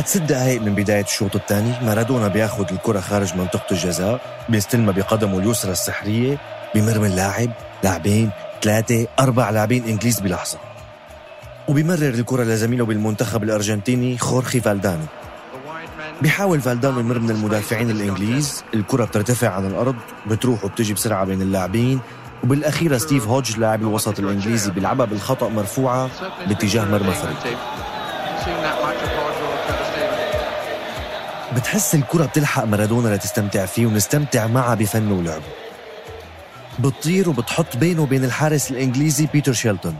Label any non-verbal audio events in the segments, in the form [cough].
بعد ست دقائق من بداية الشوط الثاني؟ مارادونا بياخد الكرة خارج منطقة الجزاء بيستلمها بقدمه اليسرى السحرية بمر من لاعب لاعبين ثلاثة أربع لاعبين إنجليز بلحظة. وبيمرر الكرة لزميله بالمنتخب الأرجنتيني خورخي فالدانو. بيحاول فالدانو يمر من المدافعين الإنجليز. الكرة بترتفع عن الأرض بتروح وبتجي بسرعة بين اللاعبين. وبالأخيرة ستيف هوج لاعب الوسط الإنجليزي بيلعبها بالخطأ مرفوعة باتجاه مرمى الفريق. بتحس الكرة بتلحق مارادونا لتستمتع فيه ونستمتع معها بفنه ولعبه بتطير وبتحط بينه وبين الحارس الإنجليزي بيتر شيلتون.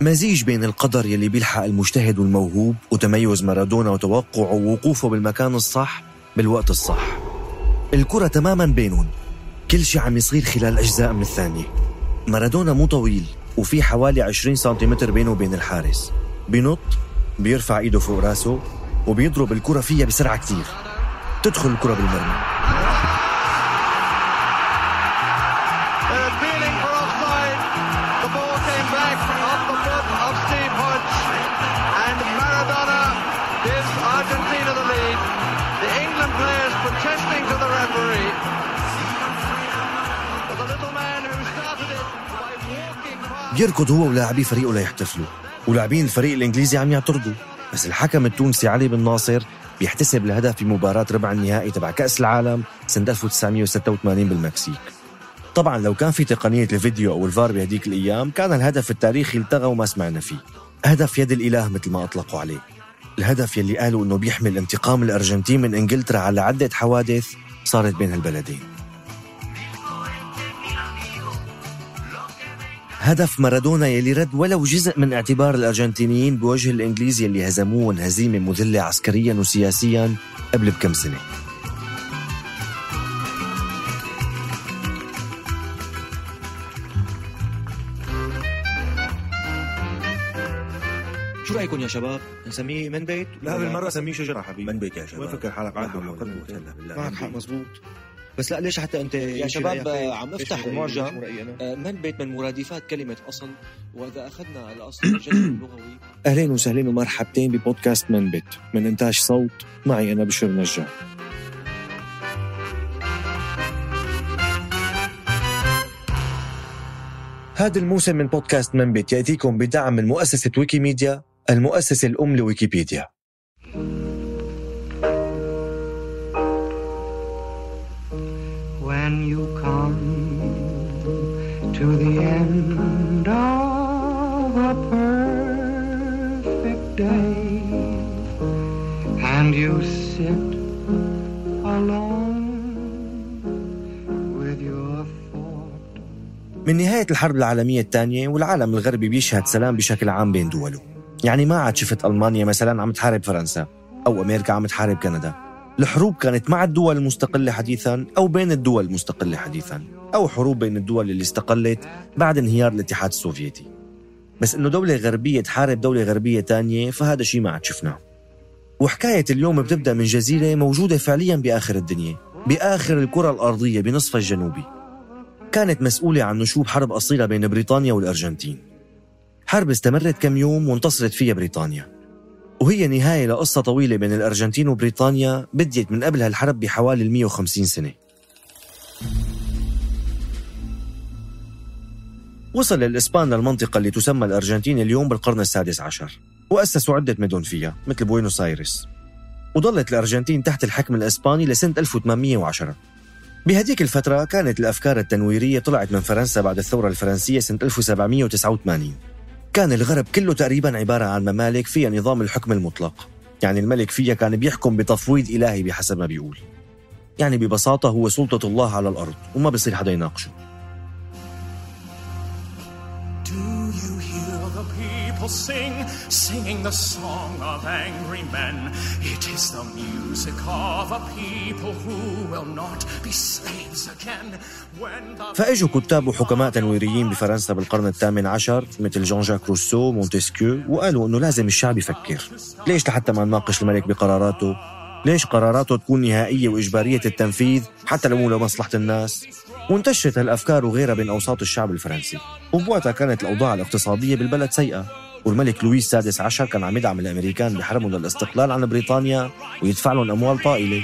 مزيج بين القدر يلي بيلحق المجتهد والموهوب وتميز مارادونا وتوقعه ووقوفه بالمكان الصح بالوقت الصح. الكرة تماما بينهم. كل شيء عم يصير خلال أجزاء من الثانية. مارادونا مو طويل وفي حوالي 20 سنتيمتر بينه وبين الحارس. بينط بيرفع إيده فوق راسه وبيضرب الكرة فيها بسرعة كتير. تدخل الكرة بالمرمى. بيركض هو ولاعبي فريقه ليحتفلوا. ولاعبين الفريق الإنجليزي عم يعترضوا. بس الحكم التونسي علي بن ناصر بيحتسب الهدف في مباراة ربع النهائي تبع كأس العالم سنة 1986 بالمكسيك. طبعا لو كان في تقنية الفيديو أو الفار بهديك الأيام كان الهدف التاريخي التغى وما سمعنا فيه. هدف يد الإله مثل ما أطلقوا عليه. الهدف يلي قالوا أنه بيحمل انتقام الأرجنتين من إنجلترا على عدة حوادث صارت بين هالبلدين. هدف مارادونا يلي رد ولو جزء من اعتبار الأرجنتينيين بوجه الإنجليز يلي هزموهم هزيمة مذلة عسكريا وسياسيا قبل بكم سنة. شو رأيكم يا شباب؟ نسميه من بيت؟ لا بالمرة سميه شجرة حبيبي. من بيت يا شباب. وين فكر حالك حق بالله. معك حق مزبوط بس لا ليش حتى أنت يا شباب؟ عم افتح؟ المعجم؟ آه، من بيت من مرادفات كلمة أصل وإذا أخذنا الأصل الجذر اللغوي [clears throat] أهلين وسهلين ومرحبتين ببودكاست من بيت من إنتاج صوت معي أنا بشر نجار هذا الموسم من بودكاست من بيت يأتيكم بدعم من مؤسسه ويكيميديا المؤسسة الأم لويكيبيديا to the end of a perfect day. And you sit alone من نهاية الحرب العالمية الثانية والعالم الغربي بيشهد سلام بشكل عام بين دوله. يعني ما عاد شفت ألمانيا مثلا عم تحارب فرنسا أو أمريكا عم تحارب كندا. الحروب كانت مع الدول المستقلة حديثا أو بين الدول المستقلة حديثا. أو حروب بين الدول اللي استقلت بعد انهيار الاتحاد السوفيتي. بس إنه دولة غربية تحارب دولة غربية تانية فهذا شيء ما عاد شفناه. وحكاية اليوم بتبدأ من جزيرة موجودة فعليا بآخر الدنيا بآخر الكرة الأرضية بنصفها الجنوبي. كانت مسؤولة عن نشوب حرب أصيلة بين بريطانيا والأرجنتين. حرب استمرت كم يوم وانتصرت فيها بريطانيا. وهي نهاية لقصة طويلة بين الأرجنتين وبريطانيا بديت من قبل هالحرب بحوالي ال 150 سنة. وصل الإسبان للمنطقة اللي تسمى الأرجنتين اليوم بالقرن السادس عشر وأسسوا عدة مدن فيها مثل بوينوس آيرس وظلت الأرجنتين تحت الحكم الإسباني لسنة 1810 بهديك الفترة كانت الأفكار التنويرية طلعت من فرنسا بعد الثورة الفرنسية سنة 1789 كان الغرب كله تقريبا عبارة عن ممالك فيها نظام الحكم المطلق. يعني الملك فيها كان بيحكم بتفويض إلهي بحسب ما بيقول. يعني ببساطة هو سلطة الله على الأرض وما بصير حدا يناقشه. You hear the people sing, singing the song of angry men? It is the music of a people who will not be slaves again. فأجوا كتاب وحكماء تنويريين بفرنسا بالقرن الثامن عشر مثل جون جاك روسو مونتسكيو وقالوا إنه لازم الشعب يفكر ليش لحتى ما نناقش الملك بقراراته ليش قراراته تكون نهائية وإجبارية التنفيذ حتى لو مو لمصلحة الناس؟ وانتشرت هالأفكار وغيرها بين أوساط الشعب الفرنسي وبوقتها كانت الأوضاع الاقتصادية بالبلد سيئة. والملك لويس السادس عشر كان عم يدعم الأمريكان بحرمهم للاستقلال عن بريطانيا ويدفع لهم أموال طائلة.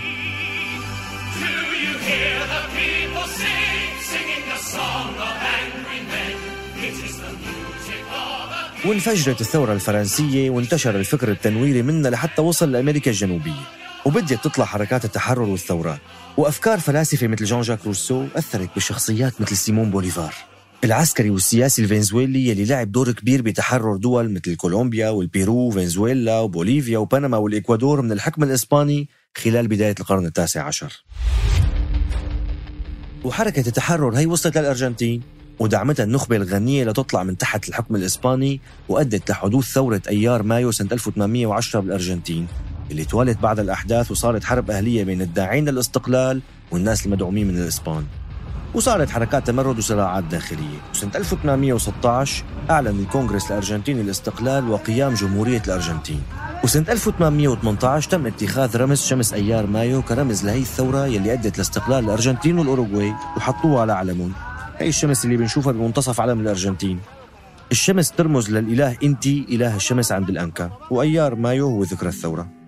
وانفجرت الثورة الفرنسية وانتشر الفكر التنويري منها لحتى وصل لأمريكا الجنوبية. وبدت تطلع حركات التحرر والثورات وأفكار فلاسفة مثل جون جاك روسو أثرت بشخصيات مثل سيمون بوليفار. العسكري والسياسي الفنزويلي يلي لعب دور كبير بتحرر دول مثل كولومبيا والبيرو وفنزويلا وبوليفيا وبنما والإكوادور من الحكم الإسباني خلال بداية القرن التاسع عشر. وحركة التحرر هي وصلت للأرجنتين ودعمتها النخبة الغنية لتطلع من تحت الحكم الإسباني وأدت لحدوث ثورة أيار مايو سنة 1810 بالأرجنتين. اللي توالت بعد الأحداث وصارت حرب أهلية بين الداعين للاستقلال والناس المدعومين من الإسبان وصارت حركات تمرد وصراعات داخلية. وسنة 1816 أعلن الكونغرس الأرجنتيني الاستقلال وقيام جمهورية الأرجنتين. وسنة 1818 تم اتخاذ رمز شمس أيار مايو كرمز لهي الثورة يلي أدت لاستقلال الأرجنتين والأوروغواي وحطوها على علمهم. هي الشمس اللي بنشوفها بمنتصف علم الأرجنتين. الشمس ترمز للإله إنتي إله الشمس عند الأنكا. وأيار مايو هو ذكرى الثورة.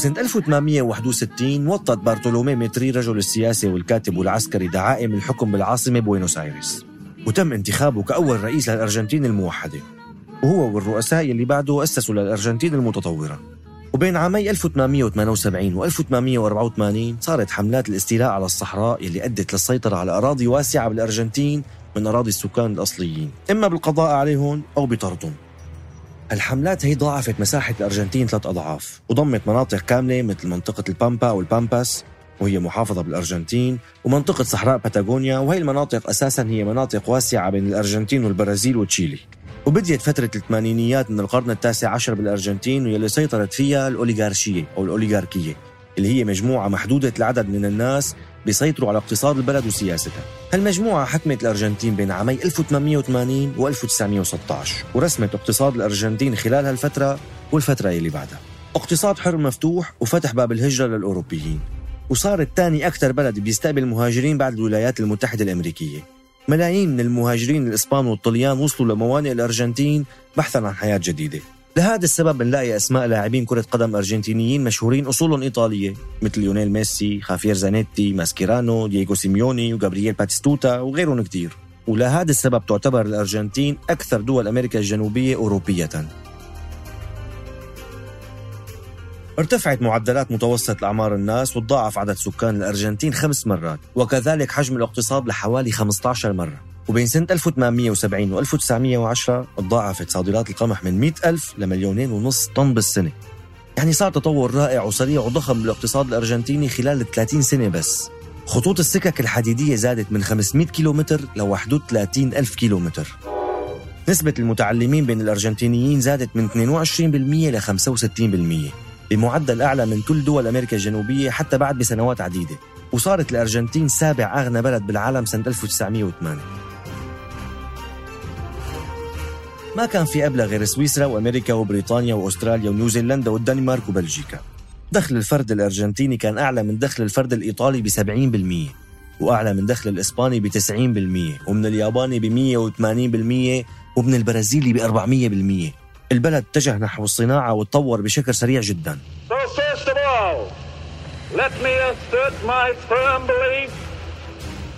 وسنة 1861 وطد بارتولومي ميتري رجل السياسة والكاتب والعسكري دعائم الحكم بالعاصمة بوينوس آيرس وتم انتخابه كأول رئيس للأرجنتين الموحدة. وهو والرؤساء اللي بعده أسسوا للأرجنتين المتطورة. وبين عامي 1878 و 1884 صارت حملات الاستيلاء على الصحراء يلي أدت للسيطرة على أراضي واسعة بالأرجنتين من أراضي السكان الأصليين. إما بالقضاء عليهم أو بطردهم. الحملات هي ضاعفت مساحة الأرجنتين ثلاث أضعاف وضمت مناطق كاملة مثل منطقة البامبا أو البامباس وهي محافظة بالأرجنتين ومنطقة صحراء باتاغونيا وهي المناطق أساسا هي مناطق واسعة بين الأرجنتين والبرازيل وتشيلي. وبديت فترة الثمانينيات من القرن التاسع عشر بالأرجنتين واللي سيطرت فيها الأوليغارشية أو الأوليغاركية اللي هي مجموعة محدودة العدد من الناس بيسيطروا على اقتصاد البلد وسياستها هالمجموعة حكمت الأرجنتين بين عامي 1880 و 1916 ورسمت اقتصاد الأرجنتين خلال هالفترة والفترة اللي بعدها. اقتصاد حر مفتوح وفتح باب الهجرة للأوروبيين وصارت ثاني أكثر بلد بيستقبل مهاجرين بعد الولايات المتحدة الأمريكية. ملايين من المهاجرين الإسبان والطليان وصلوا لموانئ الأرجنتين بحثا عن حياة جديدة. لهذا السبب بنلاقي أسماء لاعبين كرة قدم أرجنتينيين مشهورين أصولهم إيطالية مثل ليونيل ميسي، خافير زانيتي، ماسكيرانو، دييغو سيميوني وغابرييل باتيستوتا وغيرهم كتير. ولهذا السبب تعتبر الأرجنتين أكثر دول أمريكا الجنوبية أوروبية. ارتفعت معدلات متوسط أعمار الناس وتضاعف عدد سكان الأرجنتين خمس مرات وكذلك حجم الاقتصاد لحوالي 15 مرة. وبين سنة 1870 و 1910 تضاعفت صادرات القمح من 100 ألف لمليونين ونص طن بالسنة. يعني صار تطور رائع وسريع وضخم بالاقتصاد الأرجنتيني خلال 30 سنة بس. خطوط السكك الحديدية زادت من 500 كيلومتر ل 31 ألف كيلومتر. نسبة المتعلمين بين الأرجنتينيين زادت من 22% ل 65% بمعدل أعلى من كل دول أمريكا الجنوبية حتى بعد بسنوات عديدة. وصارت الأرجنتين سابع أغنى بلد بالعالم سنة 1908 ما كان في قبلها غير سويسرا وأمريكا وبريطانيا وأستراليا ونيوزيلندا والدنمارك وبلجيكا. دخل الفرد الأرجنتيني كان أعلى من دخل الفرد الإيطالي ب 70% وأعلى من دخل الإسباني ب 90% ومن الياباني ب 180% ومن البرازيلي ب 400% البلد اتجه نحو الصناعة وتطور بشكل سريع جدا. Let me assert my firm belief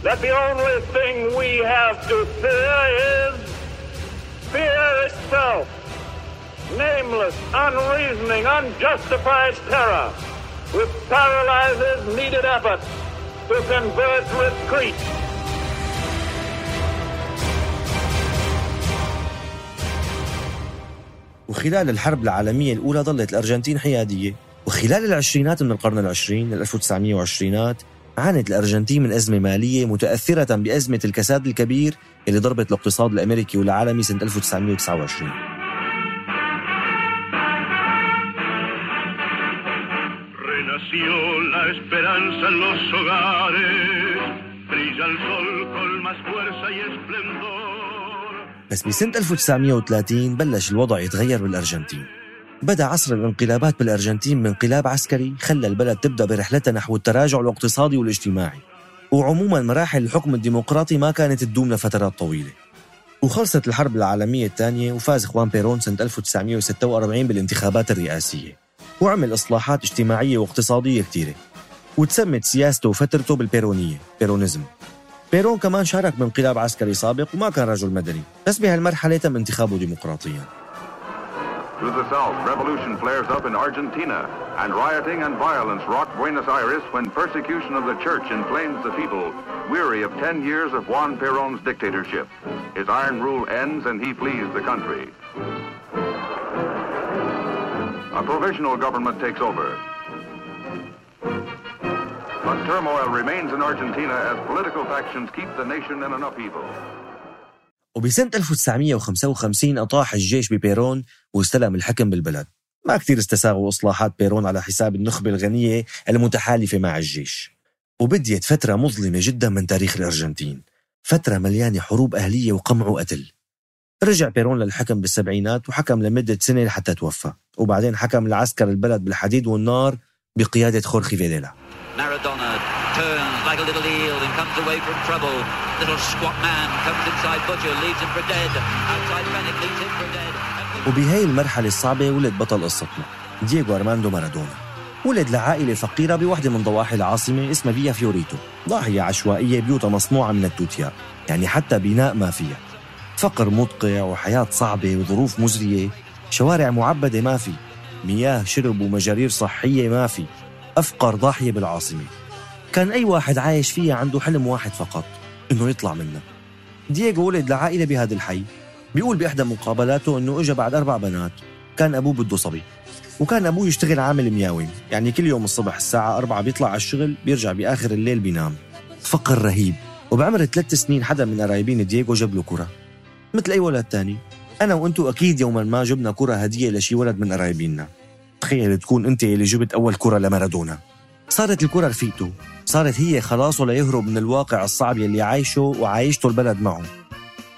that the only thing we have to fear is fear itself. Nameless, unreasoning, unjustified terror, which paralyzes needed effort to convert retreat. وخلال الحرب العالمية الأولى ظلت الأرجنتين حيادية وخلال العشرينات من القرن العشرين ال 1920 عانت الأرجنتين من أزمة مالية متأثرة بأزمة الكساد الكبير اللي ضربت الاقتصاد الأمريكي والعالمي سنة 1929 Renació la esperanza en los hogares, brilla el sol con más fuerza y esplendor. بس بسنة 1930 بلش الوضع يتغير بالأرجنتين. بدأ عصر الانقلابات بالأرجنتين من انقلاب عسكري خلى البلد تبدأ برحلتها نحو التراجع الاقتصادي والاجتماعي. وعموما مراحل الحكم الديمقراطي ما كانت تدوم لفترات طويلة. وخلصت الحرب العالمية الثانية وفاز خوان بيرون سنة 1946 بالانتخابات الرئاسية وعمل إصلاحات اجتماعية واقتصادية كثيرة وتسمت سياسته وفترته بالبيرونية بيرونيزم. بيرون كمان شارك بانقلاب عسكري سابق وما كان رجل مدني بس بهالمرحلة تم انتخابه ديمقراطيا. To the south, revolution flares up in Argentina, and rioting and violence rock Buenos Aires when persecution of the church inflames the people, weary of 10 years of Juan Perón's dictatorship. His iron rule ends and he flees the country. A provisional government takes over. But turmoil remains in Argentina as political factions keep the nation in an upheaval. وبسنة 1955 أطاح الجيش ببيرون واستلم الحكم بالبلد. ما كتير استساغوا إصلاحات بيرون على حساب النخبة الغنية المتحالفة مع الجيش. وبديت فترة مظلمة جدا من تاريخ الأرجنتين. فترة مليانة حروب أهلية وقمع وقتل. رجع بيرون للحكم بالسبعينات وحكم لمدة سنة لحتى توفى. وبعدين حكم العسكر البلد بالحديد والنار بقيادة خورخي فيديلا turns like a little eel and comes away from trouble. Little squat man comes inside Butcher, leaves him for dead. Outside Fenwick leaves him for dead. وبهي المرحلة الصعبة ولد بطل قصتنا دييغو أرماندو مارادونا ولد لعائلة فقيرة بوحدة من ضواحي العاصمة اسمها فيا فيوريتو ضاحية عشوائية بيوتها مصنوعة من التوتيا يعني حتى بناء ما فيها فقر مدقع وحياة صعبة وظروف مزرية شوارع معبدة ما في مياه شرب ومجارير صحية ما في أفقر ضاحية بالعاصمة كان أي واحد عايش فيها عنده حلم واحد فقط إنه يطلع منها دييغو ولد لعائلة بهذا الحي. بيقول بإحدى مقابلاته إنه إجا بعد أربع بنات. كان أبوه بده صبي. وكان أبوه يشتغل عامل مياوي. يعني كل يوم الصبح الساعة أربعة بيطلع على الشغل بيرجع بآخر الليل بينام. فقر رهيب. وبعمر ثلاث سنين حدا من قرايبين دييغو جاب له كرة. مثل أي ولد تاني. أنا وأنتو أكيد يوما ما جبنا كرة هدية لشي ولد من قرايبينا تخيل تكون أنت اللي جبت أول كرة لمارادونا. صارت الكرة رفيقته. صارت هي خلاصه ليهرب من الواقع الصعب يلي عايشه وعايشته البلد معه.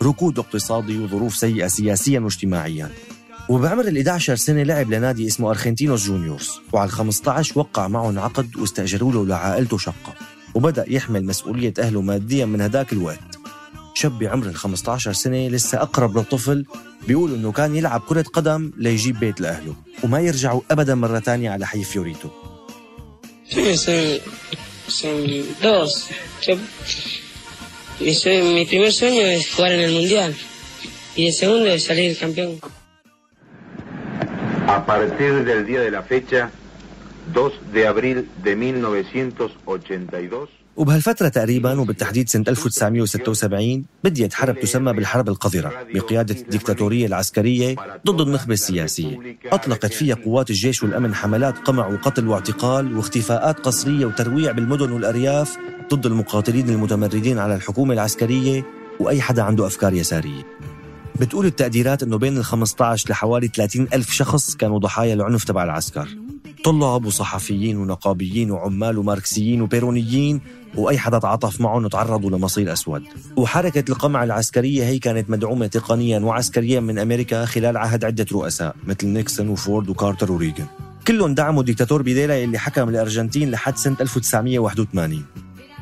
ركود اقتصادي وظروف سيئة سياسيا واجتماعيا. وبعمر ال 11 سنة لعب لنادي اسمه أرخنتينوس جونيورز. وعلى ال 15 وقع معهم عقد واستأجروا له لعائلته شقة وبدأ يحمل مسؤولية أهله ماديا من هداك الوقت. شاب بعمر ال 15 سنة لسه أقرب للطفل بيقول إنه كان يلعب كرة قدم ليجيب بيت لأهله. وما يرجعوا أبدا مرة تانية على حي فيوريتو. Son, son dos. Yo, mi, sue- mi primer sueño es jugar en el Mundial y el segundo es salir campeón. A partir del día de la fecha, 2 de abril de 1982, وبهالفترة تقريبا وبالتحديد سنة 1976 بديت حرب تسمى بالحرب القذرة بقيادة الدكتاتورية العسكرية ضد النخبة السياسية. أطلقت فيها قوات الجيش والأمن حملات قمع وقتل واعتقال واختفاءات قسرية وترويع بالمدن والأرياف ضد المقاتلين المتمردين على الحكومة العسكرية وأي حدا عنده أفكار يسارية. بتقول التقديرات أنه بين ال 15 لحوالي 30 ألف شخص كانوا ضحايا العنف تبع العسكر. طلاب وصحفيين ونقابيين وعمال وماركسيين وبيرونيين وأي حدا تعاطف معهم وتعرضوا لمصير أسود. وحركة القمع العسكرية هي كانت مدعومة تقنيا وعسكريا من أمريكا خلال عهد عدة رؤساء مثل نيكسون وفورد وكارتر وريغن كلهم دعموا ديكتاتور بيديلا اللي حكم الأرجنتين لحد سنة 1981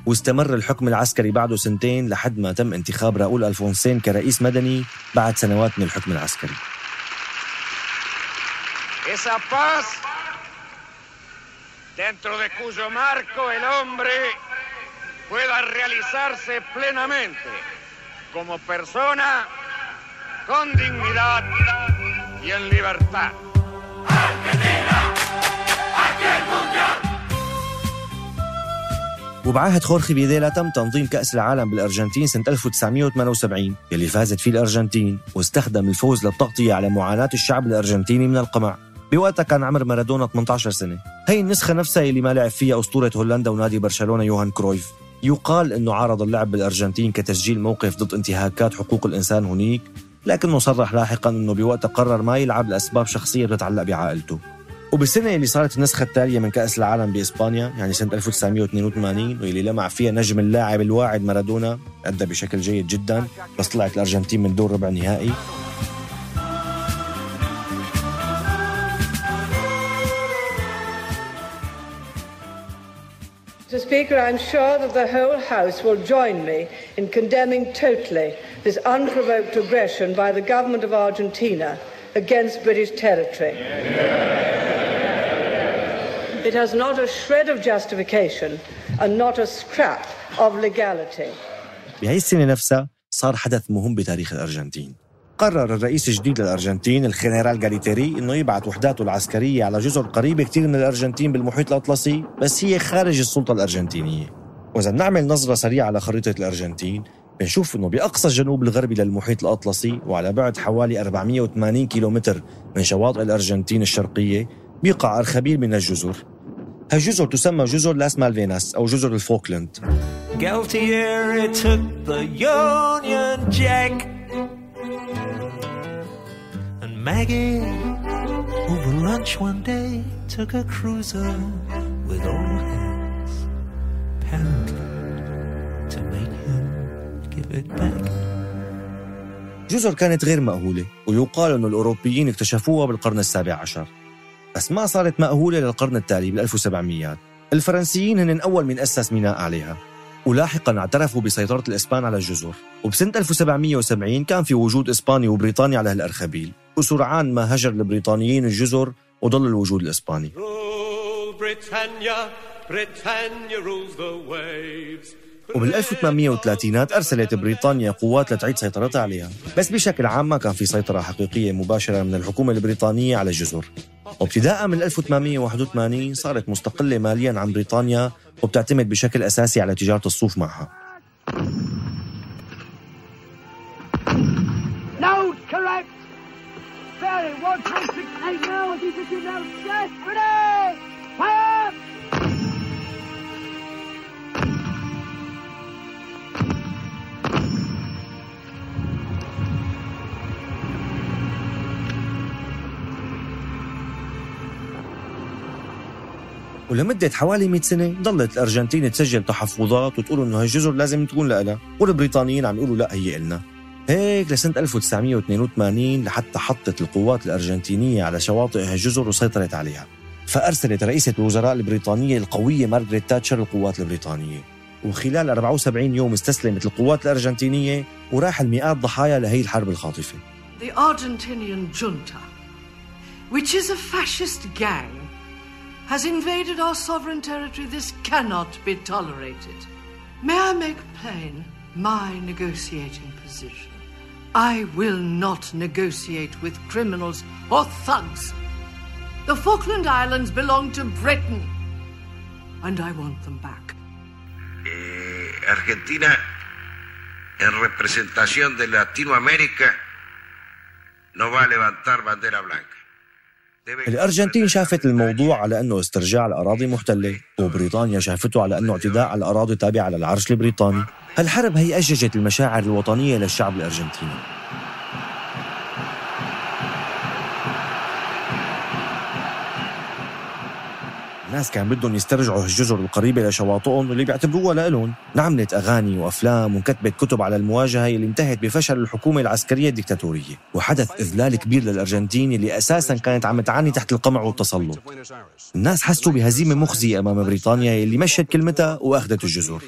واستمر الحكم العسكري بعده سنتين لحد ما تم انتخاب راؤول ألفونسين كرئيس مدني بعد سنوات من الحكم العسكري. Esa paz dentro de cuyo marco el hombre pueda realizarse plenamente como persona con dignidad y en libertad. وبعهد خورخي فيديلا تم تنظيم كأس العالم بالأرجنتين سنة 1978 يلي فازت فيه الأرجنتين واستخدم الفوز للتغطية على معاناة الشعب الأرجنتيني من القمع بوقتها كان عمر مارادونا 18 سنة. هي النسخة نفسها اللي ما لعب فيها أسطورة هولندا ونادي برشلونة يوهان كرويف. يقال أنه عارض اللعب بالأرجنتين كتسجيل موقف ضد انتهاكات حقوق الإنسان هنيك لكنه صرح لاحقا أنه بوقتها قرر ما يلعب لأسباب شخصية بتتعلق بعائلته. وبالسنة اللي صارت النسخة التالية من كأس العالم بإسبانيا يعني سنة 1982 واللي لمع فيها نجم اللاعب الواعد مارادونا أدى بشكل جيد جدا بس طلعت الأرجنتين من دور ربع نهائي. Mr. Speaker, I'm sure that the whole House will join me in condemning totally this unprovoked aggression by the government of Argentina against British territory. It has not a shred of justification and not a scrap of legality. بهي السنة نفسها صار حدث مهم بتاريخ الأرجنتين قرر الرئيس الجديد للأرجنتين الخينيرال جاليتيري أنه يبعث وحداته العسكرية على جزر قريبة كتير من الأرجنتين بالمحيط الأطلسي بس هي خارج السلطة الأرجنتينية. وإذا نعمل نظرة سريعة على خريطة الأرجنتين بنشوف أنه بأقصى الجنوب الغربي للمحيط الأطلسي وعلى بعد حوالي 480 كيلومتر من شواطئ الأرجنتين الشرقية بيقع أرخبيل من الجزر. هالجزر تسمى جزر لاس مالفيناس أو جزر الفوكلاند. Maggie, over lunch one day, took a cruiser with old hands, apparently to make him give it back. جزر كانت غير مأهولة ويقال أن الأوروبيين اكتشفوها بالقرن السابع عشر. بس ما صارت مأهولة للقرن التالي بال 1700 الفرنسيين هن أول من أسس ميناء عليها ولاحقا اعترفوا بسيطرة الإسبان على الجزر. وبسنة 1770 كان في وجود إسباني وبريطاني على هالأرخبيل. وسرعان ما هجر البريطانيين الجزر وضل الوجود الإسباني. وبال 1830 أرسلت بريطانيا قوات لتعيد سيطرتها عليها. بس بشكل عام ما كان في سيطرة حقيقية مباشرة من الحكومة البريطانية على الجزر. وابتداء من 1881 صارت مستقلة ماليا عن بريطانيا وبتعتمد بشكل أساسي على تجارة الصوف معها. ولمدة حوالي 100 سنة ضلت الأرجنتين تسجل تحفظات وتقول إنه هالجزر لازم تكون لها والبريطانيين عم يقولوا لا هي إلنا. هيك لسنة 1982 لحتى حطت القوات الأرجنتينية على شواطئ هالجزر وسيطرت عليها فأرسلت رئيسة الوزراء البريطانية القوية مارغريت تاتشر القوات البريطانية وخلال 74 يوم استسلمت القوات الأرجنتينية وراح المئات ضحايا لهي الحرب الخاطفة The Argentinian junta, which is a fascist gang, has invaded our sovereign territory. This cannot be tolerated. May I make plain my negotiating position? I will not negotiate with criminals or thugs. The Falkland Islands belong to Britain, and I want them back. Eh, Argentina, en representación de Latinoamérica, no va a levantar bandera blanca. الأرجنتين شافت الموضوع على أنه استرجاع الأراضي محتلة وبريطانيا شافته على أنه اعتداء على الأراضي تابعة للعرش البريطاني. هالحرب هي أججت المشاعر الوطنية للشعب الأرجنتيني. ناس كان بدهم يسترجعوا الجزر القريبة لشواطئهم واللي بيعتبروها لإلهم عملت أغاني وأفلام وكتبت كتب على المواجهة اللي انتهت بفشل الحكومة العسكرية الدكتاتورية. وحدث إذلال كبير للأرجنتين اللي أساسا كانت عم تعاني تحت القمع والتسلط. الناس حسوا بهزيمة مخزية أمام بريطانيا اللي مشت كلمتها وأخذت الجزر.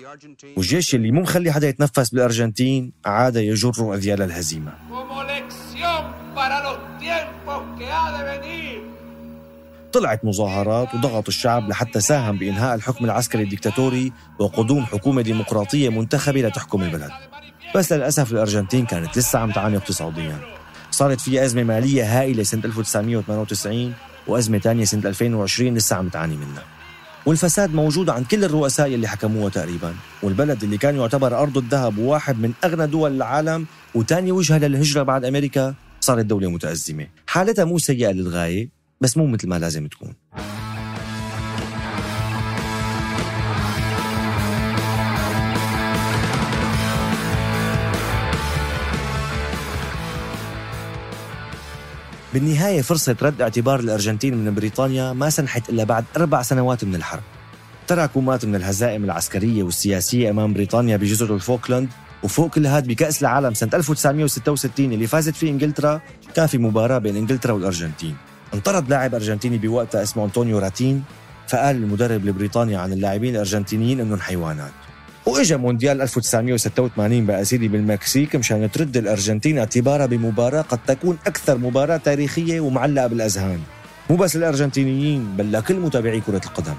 والجيش اللي مو مخلي حدا يتنفس بالأرجنتين عاد يجر أذيال الهزيمة. طلعت مظاهرات وضغط الشعب لحتى ساهم بإنهاء الحكم العسكري الدكتاتوري وقدوم حكومة ديمقراطية منتخبة لتحكم البلد. بس للأسف الأرجنتين كانت لسه عم تعاني اقتصاديا. صارت فيها أزمة مالية هائلة سنة 1998 وأزمة تانية سنة 2020 لسه عم تعاني منها. والفساد موجود عند كل الرؤساء اللي حكموها تقريبا والبلد اللي كان يعتبر أرض الذهب وواحد من أغنى دول العالم وتاني وجهة للهجرة بعد أمريكا صارت دولة متأزمة. حالتها مو سيئة للغاية بس مو مثل ما لازم تكون. بالنهاية فرصة رد اعتبار الأرجنتين من بريطانيا ما سنحت إلا بعد أربع سنوات من الحرب. تراكمات من الهزائم العسكرية والسياسية أمام بريطانيا بجزر الفوكلاند وفوق كل هاد بكأس العالم سنة 1966 اللي فازت فيه إنجلترا كان في مباراة بين إنجلترا والأرجنتين. انطرد لاعب أرجنتيني بوقتها اسمه أنطونيو راتين فقال المدرب البريطاني عن اللاعبين الأرجنتينيين إنهم حيوانات. وإجا مونديال 1986 بقى سيدي بالمكسيك مشان ترد الأرجنتين اعتبارها بمباراة قد تكون أكثر مباراة تاريخية ومعلقة بالأذهان. مو بس الأرجنتينيين بل لكل متابعي كرة القدم.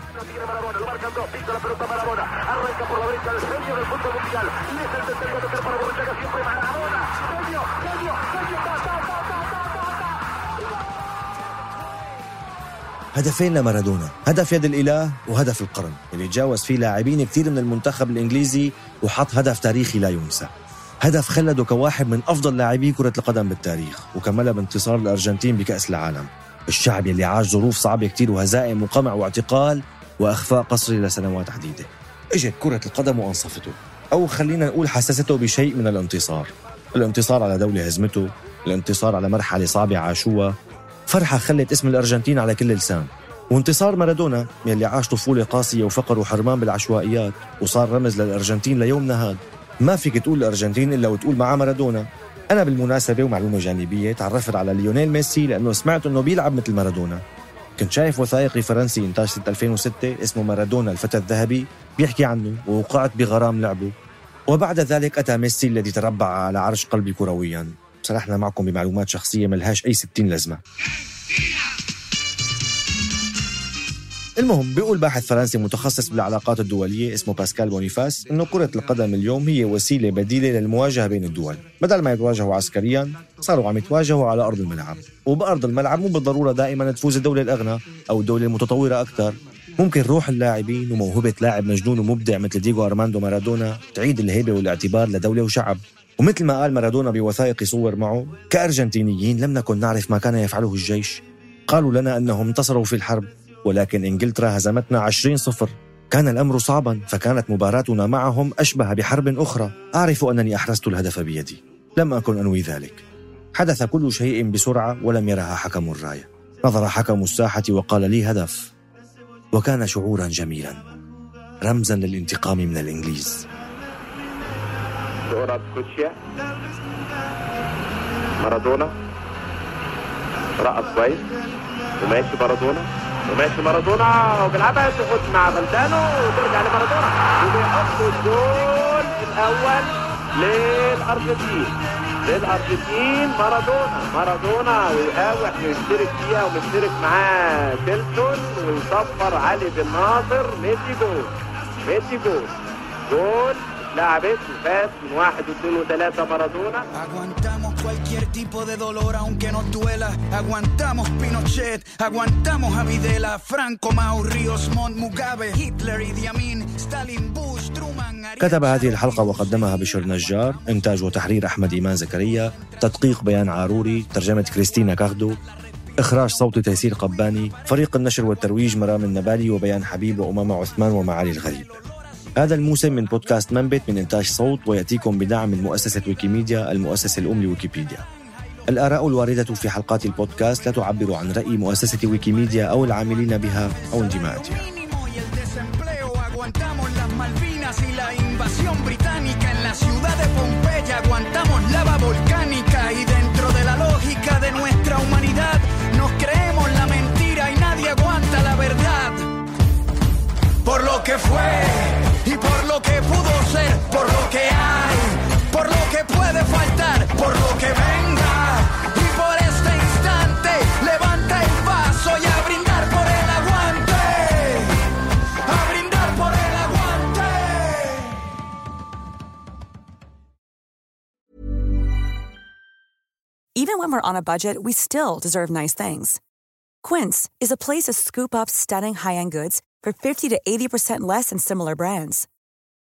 هدفين لمارادونا هدف يد الإله وهدف القرن. اللي تجاوز فيه لاعبين كثير من المنتخب الإنجليزي وحط هدف تاريخي لا ينسى. هدف خلده كواحد من أفضل لاعبي كرة القدم بالتاريخ وكملها بانتصار الأرجنتين بكأس العالم. الشعب اللي عاش ظروف صعبة كتير وهزائم وقمع واعتقال وإخفاء قسري لسنوات عديدة. إجت كرة القدم وأنصفته أو خلينا نقول حسسته بشيء من الانتصار. الانتصار على دولة هزمته الانتصار على مرحلة صعبة عاشوها فرحة خلت اسم الأرجنتين على كل لسان. وانتصار مارادونا يلي عاش طفولة قاسية وفقر وحرمان بالعشوائيات وصار رمز للأرجنتين ليومنا هاد ما فيك تقول الأرجنتين إلا وتقول معاه مارادونا. أنا بالمناسبة ومعلومة جانبية تعرفت على ليونيل ميسي لأنه سمعت أنه بيلعب مثل مارادونا. كنت شايف وثائقي فرنسي إنتاج سنة 2006 اسمه مارادونا الفتى الذهبي بيحكي عنه ووقعت بغرام لعبه. وبعد ذلك أتى ميسي الذي تربع على عرش قلبي كرويا. سرحنا معكم بمعلومات شخصية ملهاش أي ستين لازمة. المهم بيقول باحث فرنسي متخصص بالعلاقات الدولية اسمه باسكال بونيفاس إنه كرة القدم اليوم هي وسيلة بديلة للمواجهة بين الدول. بدل ما يتواجهوا عسكريا صاروا عم يتواجهوا على أرض الملعب. وبأرض الملعب مو بالضرورة دائما تفوز الدولة الأغنى أو الدولة المتطورة أكثر ممكن روح اللاعبين وموهبة لاعب مجنون ومبدع مثل ديغو أرماندو مارادونا تعيد الهيبة والاعتبار لدولة وشعب. ومثل ما قال مارادونا بوثائق صور معه كأرجنتينيين لم نكن نعرف ما كان يفعله الجيش. قالوا لنا أنهم انتصروا في الحرب ولكن إنجلترا هزمتنا 20 صفر. كان الأمر صعبا فكانت مباراتنا معهم أشبه بحرب أخرى. أعرف أنني أحرزت الهدف بيدي. لم أكن أنوي ذلك. حدث كل شيء بسرعة ولم يرها حكم الراية. نظر حكم الساحة وقال لي هدف. وكان شعورا جميلا. رمزا للانتقام من الإنجليز. كرة كوتشيا مارادونا رقص كويس وماشي مارادونا وماشي مارادونا وبيلعبها تاخد مع فالدانو. وترجع لمارادونا. وبيحط الجول الأول للأرجنتين. للأرجنتين مارادونا. مارادونا ويقاوح ويشترك فيها ومشترك معاه تيلتون ويصفر علي بن ناصر. ميسي جول. ميسي جول. جول لعبت وفات من واحد واثنين وثلاثة مارادونا. Aguantamos cualquier tipo de dolor aunque nos duela. Aguantamos Pinochet, aguantamos a Videla, Franco, Mao, Ríos, Montt, Mugabe, Hitler, Idi Amin, Stalin, Bush, Truman, كتب هذه الحلقة وقدمها بشر نجار. إنتاج وتحرير أحمد إيمان زكريا. تدقيق بيان عاروري. ترجمة كريستينا كاردو إخراج صوتي تيسير قباني. فريق النشر والترويج مرام النبالي. وبيان حبيب وأمامة عثمان ومعالي الغريب. هذا الموسم من بودكاست منبت من إنتاج صوت ويأتيكم بدعم من مؤسسة ويكيميديا المؤسسة الأم لويكيبيديا الآراء الواردة في حلقات البودكاست لا تعبر عن رأي مؤسسة ويكيميديا أو العاملين بها أو انتماءاتها Que fue. Pudo ser, por lo que hay, por lo que puede faltar, por lo que venga. Y por este instante, levanta el vaso y a brindar por el aguante. A brindar por el aguante. Even when we're on a budget, we still deserve nice things. Quince is a place to scoop up stunning high-end goods for 50 to 80% less than similar brands.